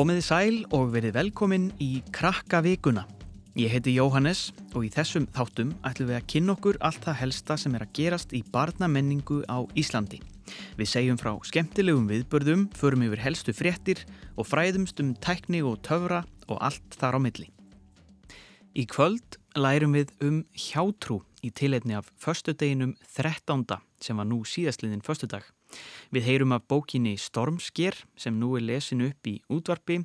Komiði sæl og verið velkomin í Krakka vikuna. Ég heiti Jóhannes og í þessum þáttum ætlum við að kynna okkur allt það helsta sem er að gerast í barnamenningu á Íslandi. Við segjum frá skemmtilegum viðbörðum, förum yfir helstu fréttir og fræðumst um tækni og töfra og allt þar á milli. Í kvöld lærum við um hjátrú í tileitni af förstudeginum 13. sem var nú síðastliðin förstudag. Við heyrum af bókinni Stormsker sem nú er lesin upp í útvarpi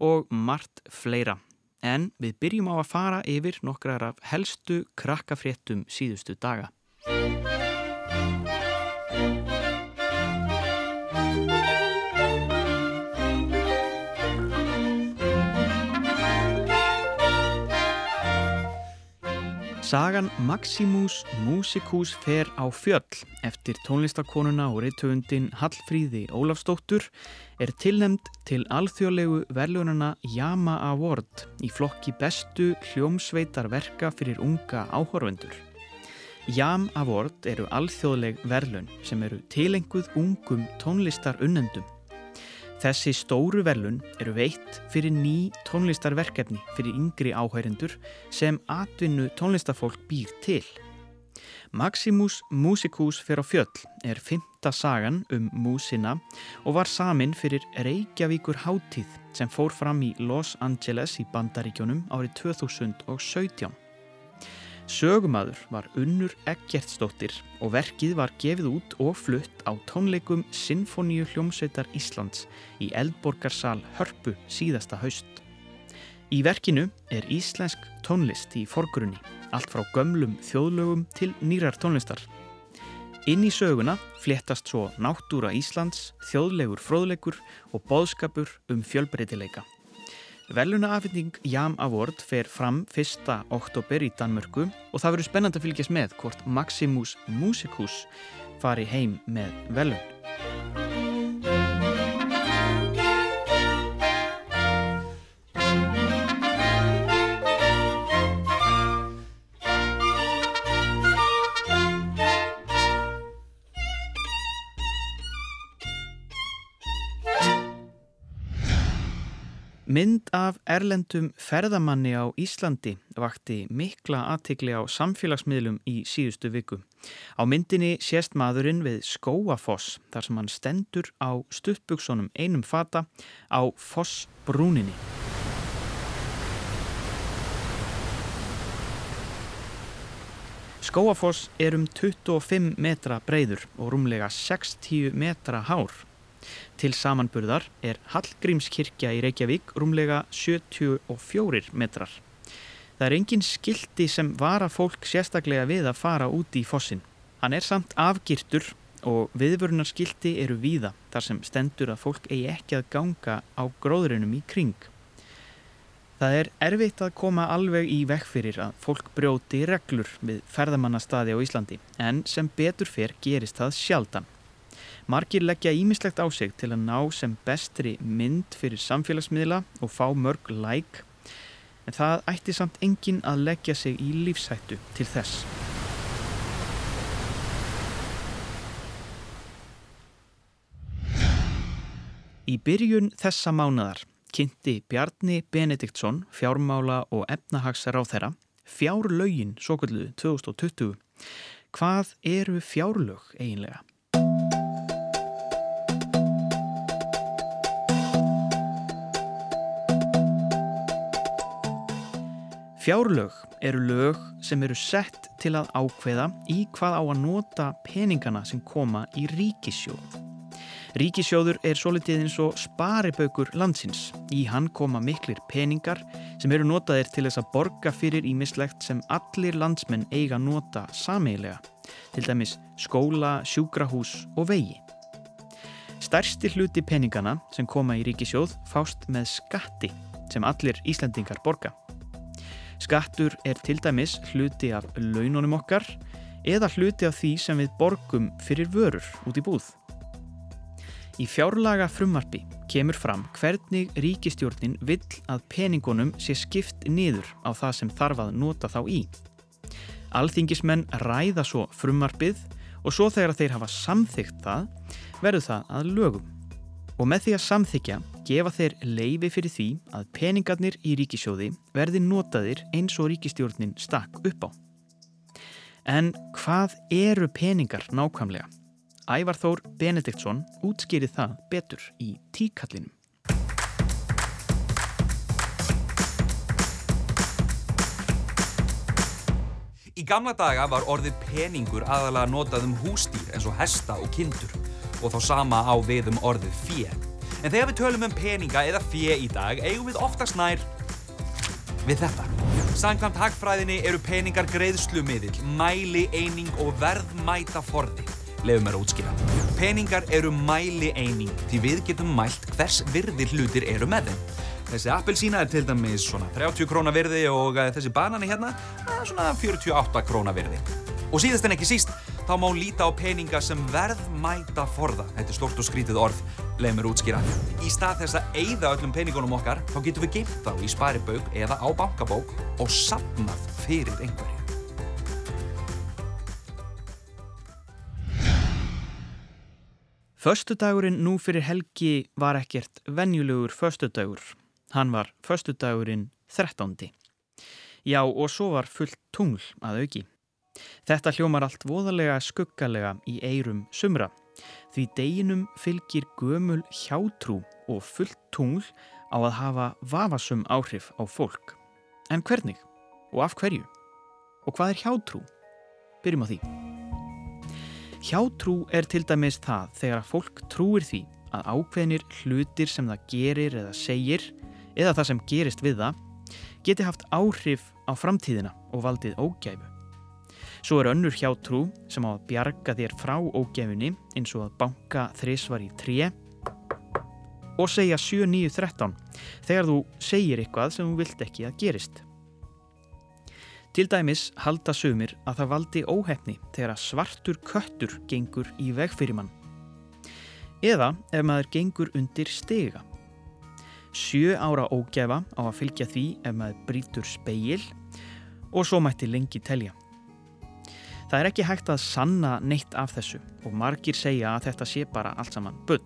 og margt fleira. En við byrjum á að fara yfir nokkrar af helstu krakkafréttum síðustu daga. Sagan Maximus Musicus fer á fjöll eftir tónlistakonuna og reytöfundin Hallfríði Ólafstóttur er tilnemd til alþjóðlegu verðlununa Yama Award í flokki bestu hljómsveitarverka fyrir unga áhorvendur. Yam Award eru alþjóðleg verðlun sem eru tilenguð ungum tónlistarunnendum. Þessi stóru verlun eru veitt fyrir ný tónlistarverkefni fyrir yngri áhærendur sem atvinnu tónlistafólk býr til. Maximus Musicus fyrir á fjöll er fymta sagan um músina og var samin fyrir Reykjavíkur Háttíð sem fór fram í Los Angeles í Bandaríkjónum árið 2017. Sögumadur var Unnur Eggertsdóttir og verkið var gefið út og flutt á tónleikum Sinfoníu hljómsveitar Íslands í Eldborgarsal Hörpu síðasta haust. Í verkinu er íslensk tónlist í forgrunni, allt frá gömlum þjóðlögum til nýrar tónlistar. Inn í söguna fléttast svo náttúra Íslands, þjóðlegur fróðleikur og bóðskapur um fjölbreytileika. Veluna-afhending Jam Award fer fram 1. oktober í Danmörku og það verður spennand að fylgjast með hvort Maximus Musicus fari heim með velun. Mynd af erlendum ferðamanni á Íslandi vakti mikla aðtikli á samfélagsmiðlum í síðustu viku. Á myndinni sést maðurinn við Skóafoss þar sem hann stendur á stuttbuksunum einum fata á Fossbrúninni. Skóafoss er um 25 metra breyður og rúmlega 60 metra hár. Til samanburðar er Hallgrímskirkja í Reykjavík rúmlega 74 metrar. Það er engin skildi sem vara fólk sérstaklega við að fara úti í fossin. Hann er samt afgýrtur og viðvörunarskildi eru víða þar sem stendur að fólk eigi ekki að ganga á gróðurinnum í kring. Það er erfitt að koma alveg í vekk fyrir að fólk brjóti reglur við ferðamannastadi á Íslandi en sem betur fyrr gerist það sjaldan. Margir leggja ímislegt á sig til að ná sem bestri mynd fyrir samfélagsmiðla og fá mörg læk en það ætti samt engin að leggja sig í lífsættu til þess. Í byrjun þessa mánadar kynnti Bjarni Benediktsson fjármála og efnahagsar á þeirra fjárlaugin svo kallu 2020. Hvað eru fjárlaug eiginlega? Fjárlög eru lög sem eru sett til að ákveða í hvað á að nota peningana sem koma í ríkisjóð. Ríkisjóður er svo litið eins og sparibaukur landsins. Í hann koma miklir peningar sem eru notaðir til þess að borga fyrir í mislegt sem allir landsmenn eiga nota sameilega, til dæmis skóla, sjúkrahús og vegi. Stærsti hluti peningana sem koma í ríkisjóð fást með skatti sem allir Íslandingar borga. Skattur er til dæmis hluti af laununum okkar eða hluti af því sem við borgum fyrir vörur út í búð. Í fjárlaga frumarpi kemur fram hvernig ríkistjórnin vill að peningunum sé skipt niður á það sem þarf að nota þá í. Alþingismenn ræða svo frumarpið og svo þegar þeir hafa samþygt það verður það að lögum. Og með því að samþykja gefa þeir leifi fyrir því að peningarnir í ríkisjóði verði notaðir eins og ríkistjórnin stakk upp á. En hvað eru peningar nákvæmlega? Ævar Þór Benediktsson útskýrið það betur í tíkallinum. Í gamla daga var orðið peningur aðalega notað um hústýr eins og hesta og kindur og þá sama á við um orðið fjö. En þegar við tölum um peninga eða fjö í dag eigum við oftast nær við þetta. Sankant hagfræðinni eru peningar greiðslumiðil, mæli eining og verðmæta forði. Leifum mér að útskýra. Peningar eru mæli eining því við getum mælt hvers virði hlutir eru með þeim. Þessi appelsína er til dæmis svona 30 krónar virði og eh, þessi banani hérna er svona 48 krónar virði. Og síðast en ekki síst, þá má líta á peninga sem verðmæta forða. Þetta er stort og skrítið orð, leið mér útskýra. Í stað þess að eigða öllum peningunum okkar, þá getum við geimt þá í sparibauk eða á bankabók og sapnað fyrir einhverju. Föstudagurinn nú fyrir helgi var ekkert venjulegur föstudagur. Hann var föstudagurinn 13. Já og svo var fullt tungl að auki. Þetta hljómar allt voðalega skuggalega í eirum sumra því deginum fylgir gömul hjátrú og fullt tungl á að hafa vafasum áhrif á fólk. En hvernig? Og af hverju? Og hvað er hjátrú? Byrjum á því. Hjátrú er til dæmis það þegar að fólk trúir því að ákveðnir hlutir sem það gerir eða segir eða það sem gerist við það geti haft áhrif á framtíðina og valdið ógæfu. Svo er önnur hjátrú sem á að bjarga þér frá ógæfunni eins og að banka þrísvar í tré og segja 7-9-13 þegar þú segir eitthvað sem þú vilt ekki að gerist. Til dæmis halda sumir að það valdi óhefni þegar svartur köttur gengur í vegfyrirmann. Eða ef maður gengur undir stega. Sjö ára ógæfa á að fylgja því ef maður brítur speil og svo mætti lengi telja. Það er ekki hægt að sanna neitt af þessu og margir segja að þetta sé bara allt saman bull.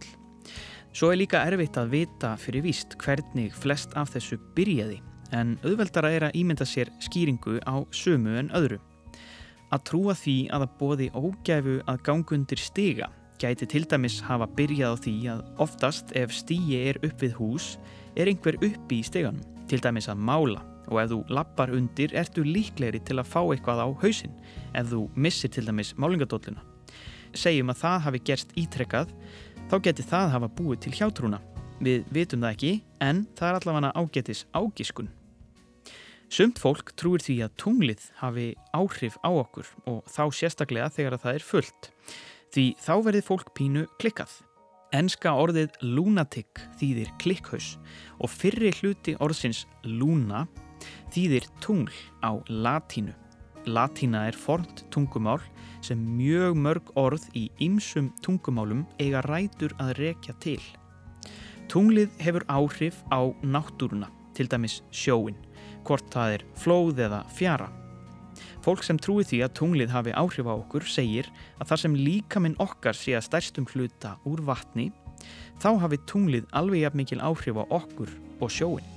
Svo er líka erfitt að vita fyrir víst hvernig flest af þessu byrjaði en auðveldara er að ímynda sér skýringu á sömu en öðru. Að trúa því að að bóði ógæfu að gangundir stiga gæti til dæmis hafa byrjað á því að oftast ef stíi er upp við hús er einhver uppi í steganum, til dæmis að mála og ef þú lappar undir ertu líklegri til að fá eitthvað á hausinn ef þú missir til dæmis málingadólluna. Segjum að það hafi gerst ítrekkað, þá geti það hafa búið til hjátrúna. Við vitum það ekki, en það er allavega ágetis ágiskun. Sumt fólk trúir því að tunglið hafi áhrif á okkur og þá sérstaklega þegar það er fullt. Því þá verður fólk pínu klikkað. Enska orðið lunatic þýðir klikkhaus og fyrri hluti orðsins luna þýðir tungl á latínu. Latína er fornt tungumál sem mjög mörg orð í ymsum tungumálum eiga rætur að rekja til. Tunglið hefur áhrif á náttúruna, til dæmis sjóin, hvort það er flóð eða fjara. Fólk sem trúi því að tunglið hafi áhrif á okkur segir að þar sem líkaminn okkar sé að stærstum hluta úr vatni, þá hafi tunglið alveg jafn mikil áhrif á okkur og sjóin.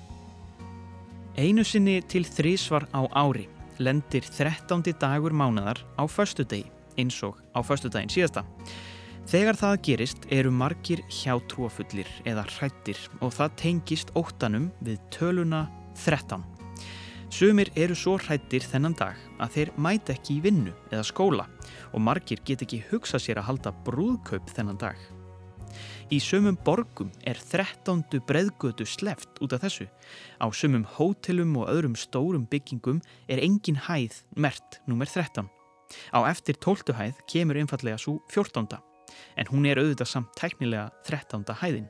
Einu sinni til þrísvar á ári lendir 13. dagur mánadar á föstudegi, eins og á föstudagin síðasta. Þegar það gerist eru margir hjátrúafullir eða hrættir og það tengist óttanum við töluna 13. Sumir eru svo hrættir þennan dag að þeir mæta ekki í vinnu eða skóla og margir get ekki hugsa sér að halda brúðkaup þennan dag. Í sumum borgum er 13. breðgötu sleft út af þessu. Á sumum hótelum og öðrum stórum byggingum er engin hæð mert nummer 13. Á eftir 12. hæð kemur einfallega svo 14. en hún er auðvitað samt teknilega 13. hæðin.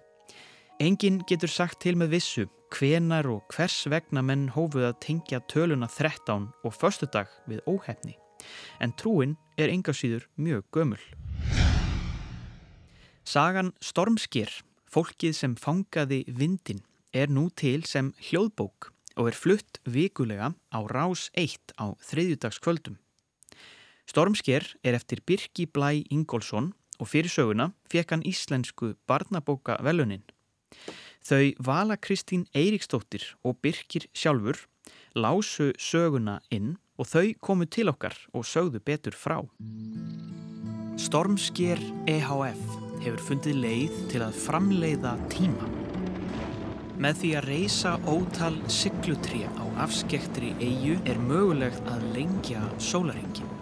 Engin getur sagt til með vissu hvenar og hvers vegna menn hófuð að tengja töluna 13 og förstudag við óhefni, en trúin er enga síður mjög gömul. Sagan Stormskir, fólkið sem fangaði vindin, er nú til sem hljóðbók og er flutt vikulega á rás 1 á þriðjudagskvöldum. Stormsker er eftir Birki Blæ Ingólfsson og fyrir söguna fekk hann íslensku barnabóka velunin. Þau Vala Kristín Eiríksdóttir og Birkir sjálfur lásu söguna inn og þau komu til okkar og sögðu betur frá. Stormsker EHF hefur fundið leið til að framleiða tíma. Með því að reysa ótal syklutré á afskektri eigu er mögulegt að lengja sólaringin.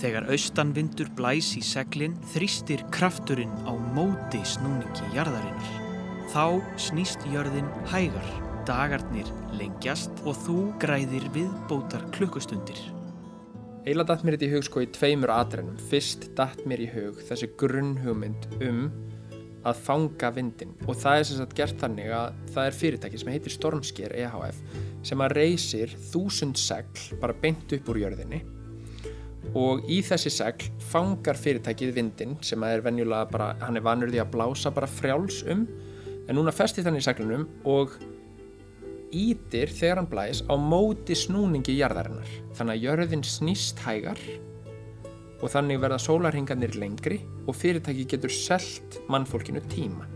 Þegar austanvindur blæs í seglinn þrýstir krafturinn á móti snúningi jarðarinnar. Þá snýst jörðin hægar, dagarnir lengjast og þú græðir viðbótar klukkustundir. Eila datt mér þetta í hug sko í tveimur atrennum. Fyrst datt mér í hug þessi grunnhugmynd um að fanga vindin og það er sem sagt gert þannig að það er fyrirtæki sem heitir Stormsker EHF sem að reysir þúsund segl bara beint upp úr jörðinni. Og í þessi segl fangar fyrirtækið vindin sem að er venjulega bara, hann er vanur því að blása bara frjáls um. En núna festir þannig seglunum og ítir þegar hann blæs á móti snúningi jarðarinnar. Þannig að jörðin snýst hægar og þannig verða sólarhingarnir lengri og fyrirtæki getur selt mannfólkinu tíma.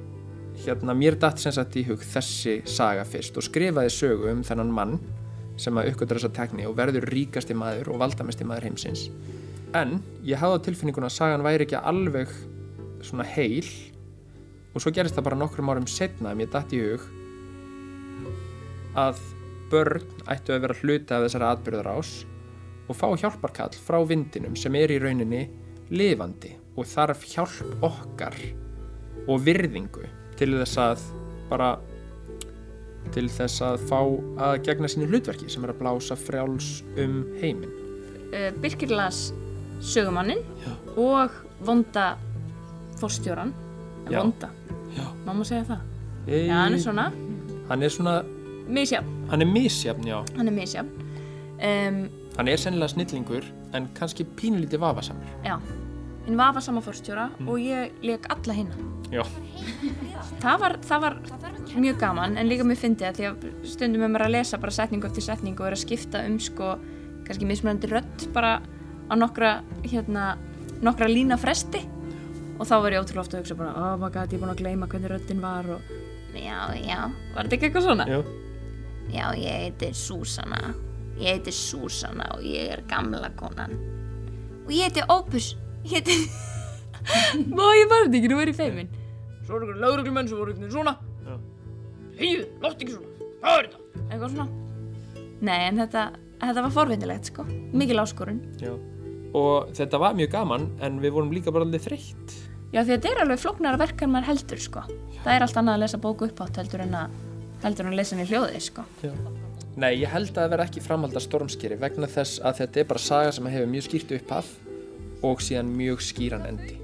Hérna mér datt sem sagt í hug þessi saga fyrst og skrifaði sögu um þennan mann sem að uppgötra þessa tekni og verður ríkasti maður og valdamesti maður heimsins. En ég hafði á tilfinninguna að sagan væri ekki alveg svona heil og svo gerist það bara nokkrum árum setna að mér datt í hug að börn ættu að vera hluti af þessari atbyrðarás og fá hjálparkall frá vindinum sem er í rauninni lifandi og þarf hjálp okkar og virðingu til þess að bara til þess að fá að gegna sínu hlutverki sem er að blása frjáls um heiminn. Uh, Birkir las sögumannin og vonda fórstjóran Já. vonda, Já. má maður segja það E já, hann er svona Hann er svona, misjafn, hann er misjafn, já. hann er misjafn um, Hann er sennilega snillingur en kannski pínlítið vafasamur. já hinn vafa sama fórstjóra og ég leik alla hinna Já. það var, það var mjög gaman en líka mér fyndi að því að stundum er maður að lesa bara setningu eftir setningu og er að skipta um sko kannski mismunandi rödd bara á nokkra hérna, nokkra lína fresti og þá var ég ótrúlega ofta að hugsa bara oh my god, ég er búin að gleyma hvernig röddin var og já, já, var þetta ekki eitthvað svona? Já. Já, ég heiti Súsanna ég heiti Súsanna og ég er gamla konan. Og ég heiti Opus. Ég heiti Má ég var þetta ekki, nú er ég feimin Svo er ykkur lauruglumenn sem voru ykkur svona. Já. Heiðu, látt ekki svona, hvað er þetta? Eitthvað svona. Nei, en þetta, þetta var forvindilegt sko. Mikil áskorun. Já. Og þetta var mjög gaman en við vorum líka bara alveg þreytt. Já, því þetta er alveg flóknara verk en maður heldur sko. Það er allt annað að lesa bóku uppátt heldur en að heldur en að lesa henni hljóði sko Nei, ég held að það verði ekki framhald að stormskeri vegna þess að þetta er bara saga sem hefur mjög skýrt upphaf og síðan mjög skýran endi.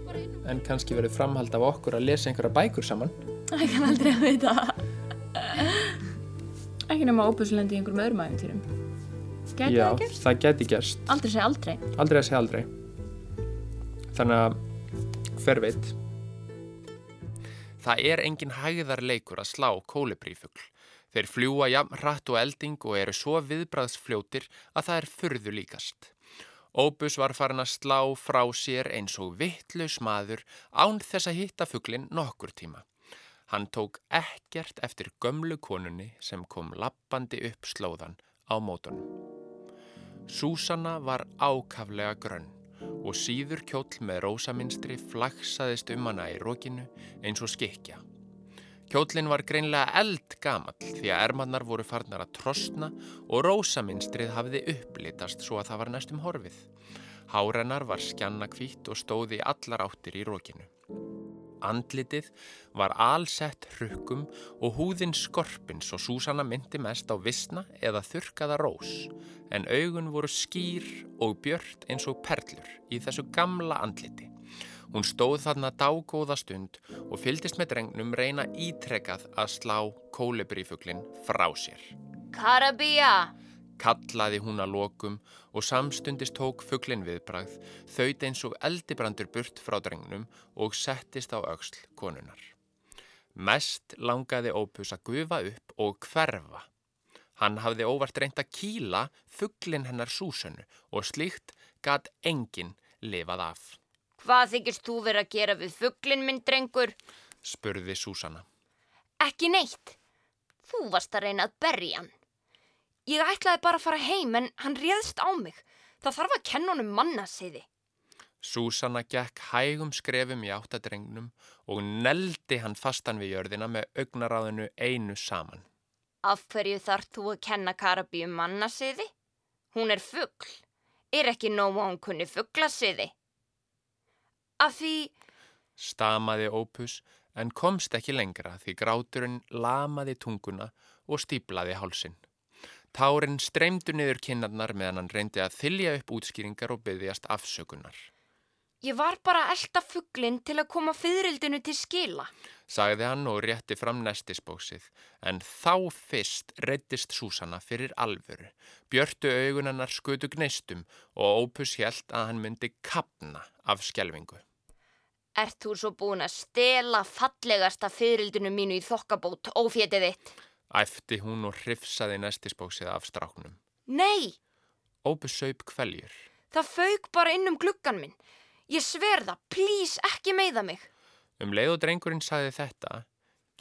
En kannski verður framhald af okkur að lesa einhverja bækur saman. Það kann aldrei að veita Ekki nema óbúslendi í einhverjum öðrum æfintýrum Gæti Já, það gerst? það geti gerst. Aldrei segja aldrei Aldrei að segja aldrei. Þannig að hver veit. Það er engin hægðarleikur að slá kólibrífugl. Þeir fljúa jafn hratt og elding og eru svo viðbræðsfljótir að það er furðu líkast. Óbus var farin að slá frá sér eins og vittlaus maður án þess að hitta fuglin nokkur tíma. Hann tók ekkert eftir gömlu konunni sem kom lappandi upp slóðan á mótunum. Súsanna var ákaflega grönn og síður kjóll með rósaminstri flaksaðist um hana í rókinu eins og skikja. Kjóllin var greinlega eldgamall því að ermannar voru farnar að trosna og rósaminstrið hafiði upplitast svo að það var næstum horfið. Hárennar var skjannakvítt og stóði allar áttir í rókinu. Andlitið var alsett hrukkum og húðin skorpin svo Súsanna myndi mest á visna eða þurkaða rós en augun voru skýr og björt eins og perlur í þessu gamla andliti. Hún stóð þarna dágóða stund og fyldist með drengnum reyna ítrekað að slá kólibrífuglin frá sér. Karabía Kallaði hún að lokum og samstundist tók fuglin viðbragð, þaut eins og eldibrandur burt frá drengnum og settist á öxl konunar. Mest langaði Ópus að gufa upp og hverfa. Hann hafði óvart reynt að kýla fuglin hennar súsönnu og slíkt gat enginn lifað af, Hvað þykist þú vera að gera við fugglin minn, drengur? spurði Súsanna. Ekki neitt. Þú varst að reyna að berja hann. Ég ætlaði bara að fara heim en hann réðst á mig. Það þarf að kenna honum mannasiði. Súsanna gekk hægum skrefum í áttadrengnum og neldi hann fastan við jörðina með augnaráðinu einu saman. Af hverju þarf þú að kenna Karabíu mannasiði? Hún er fuggl. Er ekki nóg að hún kunni fugglasiði? Af því... Stamaði Ópus en komst ekki lengra því gráturinn lamaði tunguna og stíplaði hálsin. Tárin streymdu niður kinnarnar meðan hann reyndi að þylja upp útskýringar og byggjast afsökunar. Ég var bara að elda fugglinn til að koma fyririldinu til skila. Sagði hann og rétti fram nestisbóksið, en þá fyrst reyttist Súsanna fyrir alvöru. Björtu augunannar skutu gneistum og Ópus hjælt að hann myndi kapna af skjelvingu. Ert þú svo búin að stela fallegasta fyririldinu mínu í þokkabót, ófétið þitt? Æfti hún og hrifsaði nestisbóksið af stráknum. Nei! Ópus saup kveljur. Það fauk bara inn um gluggan minn. Ég sver það, plís ekki meiða mig. Um leið og drengurinn sagði þetta,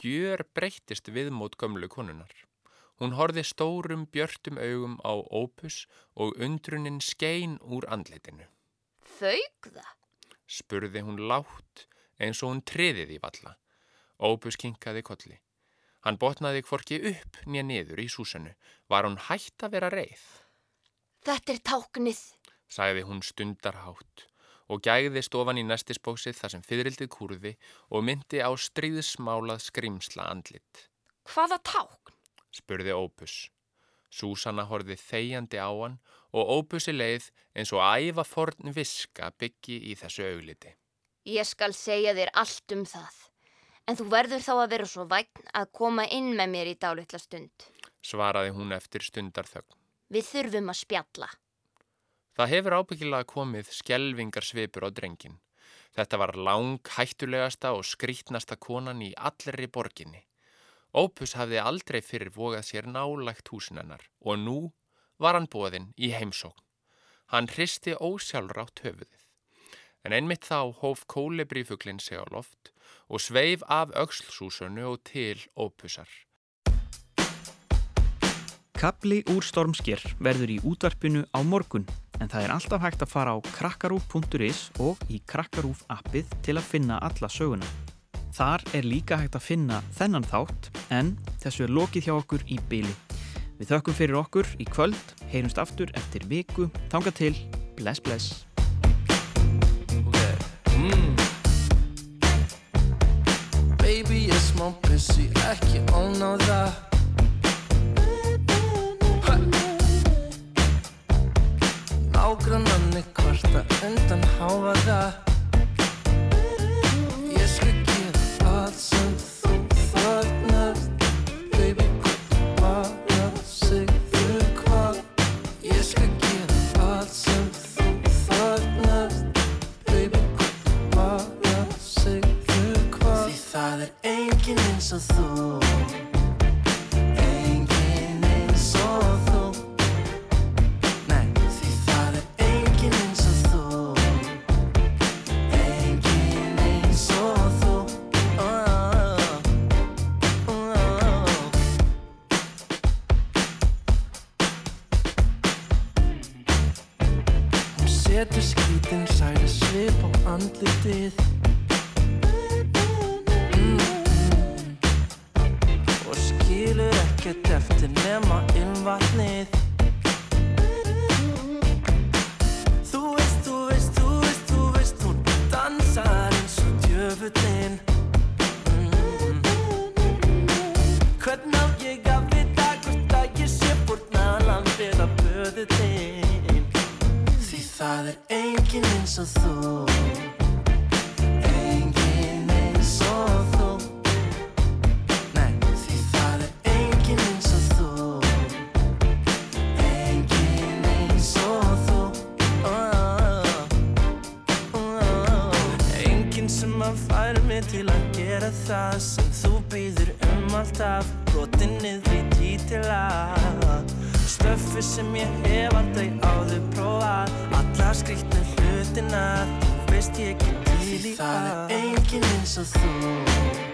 gjör breyttist við mót gömlu konunar. Hún horfi stórum björtum augum á Ópus og undrunin skein úr andlitinu. Fauk það? Spurði hún látt eins og hún triðið í valla. Ópus kinkaði kolli. Hann botnaði hvorki upp nýja niður í súsanu. Var hún hægt að vera reið? Þetta er táknið, sagði hún stundarhátt og gæðist ofan í nestisbóksið þar sem fyririldið kúrði og myndi á stríðsmálað skrimsla andlit. Hvaða tákn? spurði Ópus. Súsanna horfið þegjandi á hann og Ópusi leið eins og æfa forn viska byggi í þessu augliti. Ég skal segja þér allt um það, en þú verður þá að vera svo vægn að koma inn með mér í dálitla stund. Svaraði hún eftir stundarþögn. Við þurfum að spjalla. Það hefur ábyggilega komið skjelvingar svipur á drengin. Þetta var lang hættulegasta og skrítnasta konan í allri borginni. Ópus hafði aldrei fyrir vogað sér nálægt húsinennar og nú var hann bóðinn í heimsókn. Hann hristi ósjálfrátt höfuðið. En einmitt þá hóf kólebrífuglinn sig á loft og sveif af aukslsúsunu og til Ópusar. Kapli úr stormsker verður í útvarpinu á morgun en það er alltaf hægt að fara á krakkarúf.is og í krakkarúf appið til að finna alla söguna. Þar er líka hægt að finna þennan þátt en þessu er lokið hjá okkur í byli. Við þökkum fyrir okkur í kvöld, heyrumst aftur eftir viku, þanga til, bless bless. Mm. Smá busy, ekki óná það Ha. Nágrannanni kvarta undan háfa enginn eins skrýtnu hlutina Þú veist ég ekki til í að Það er enginn eins og þú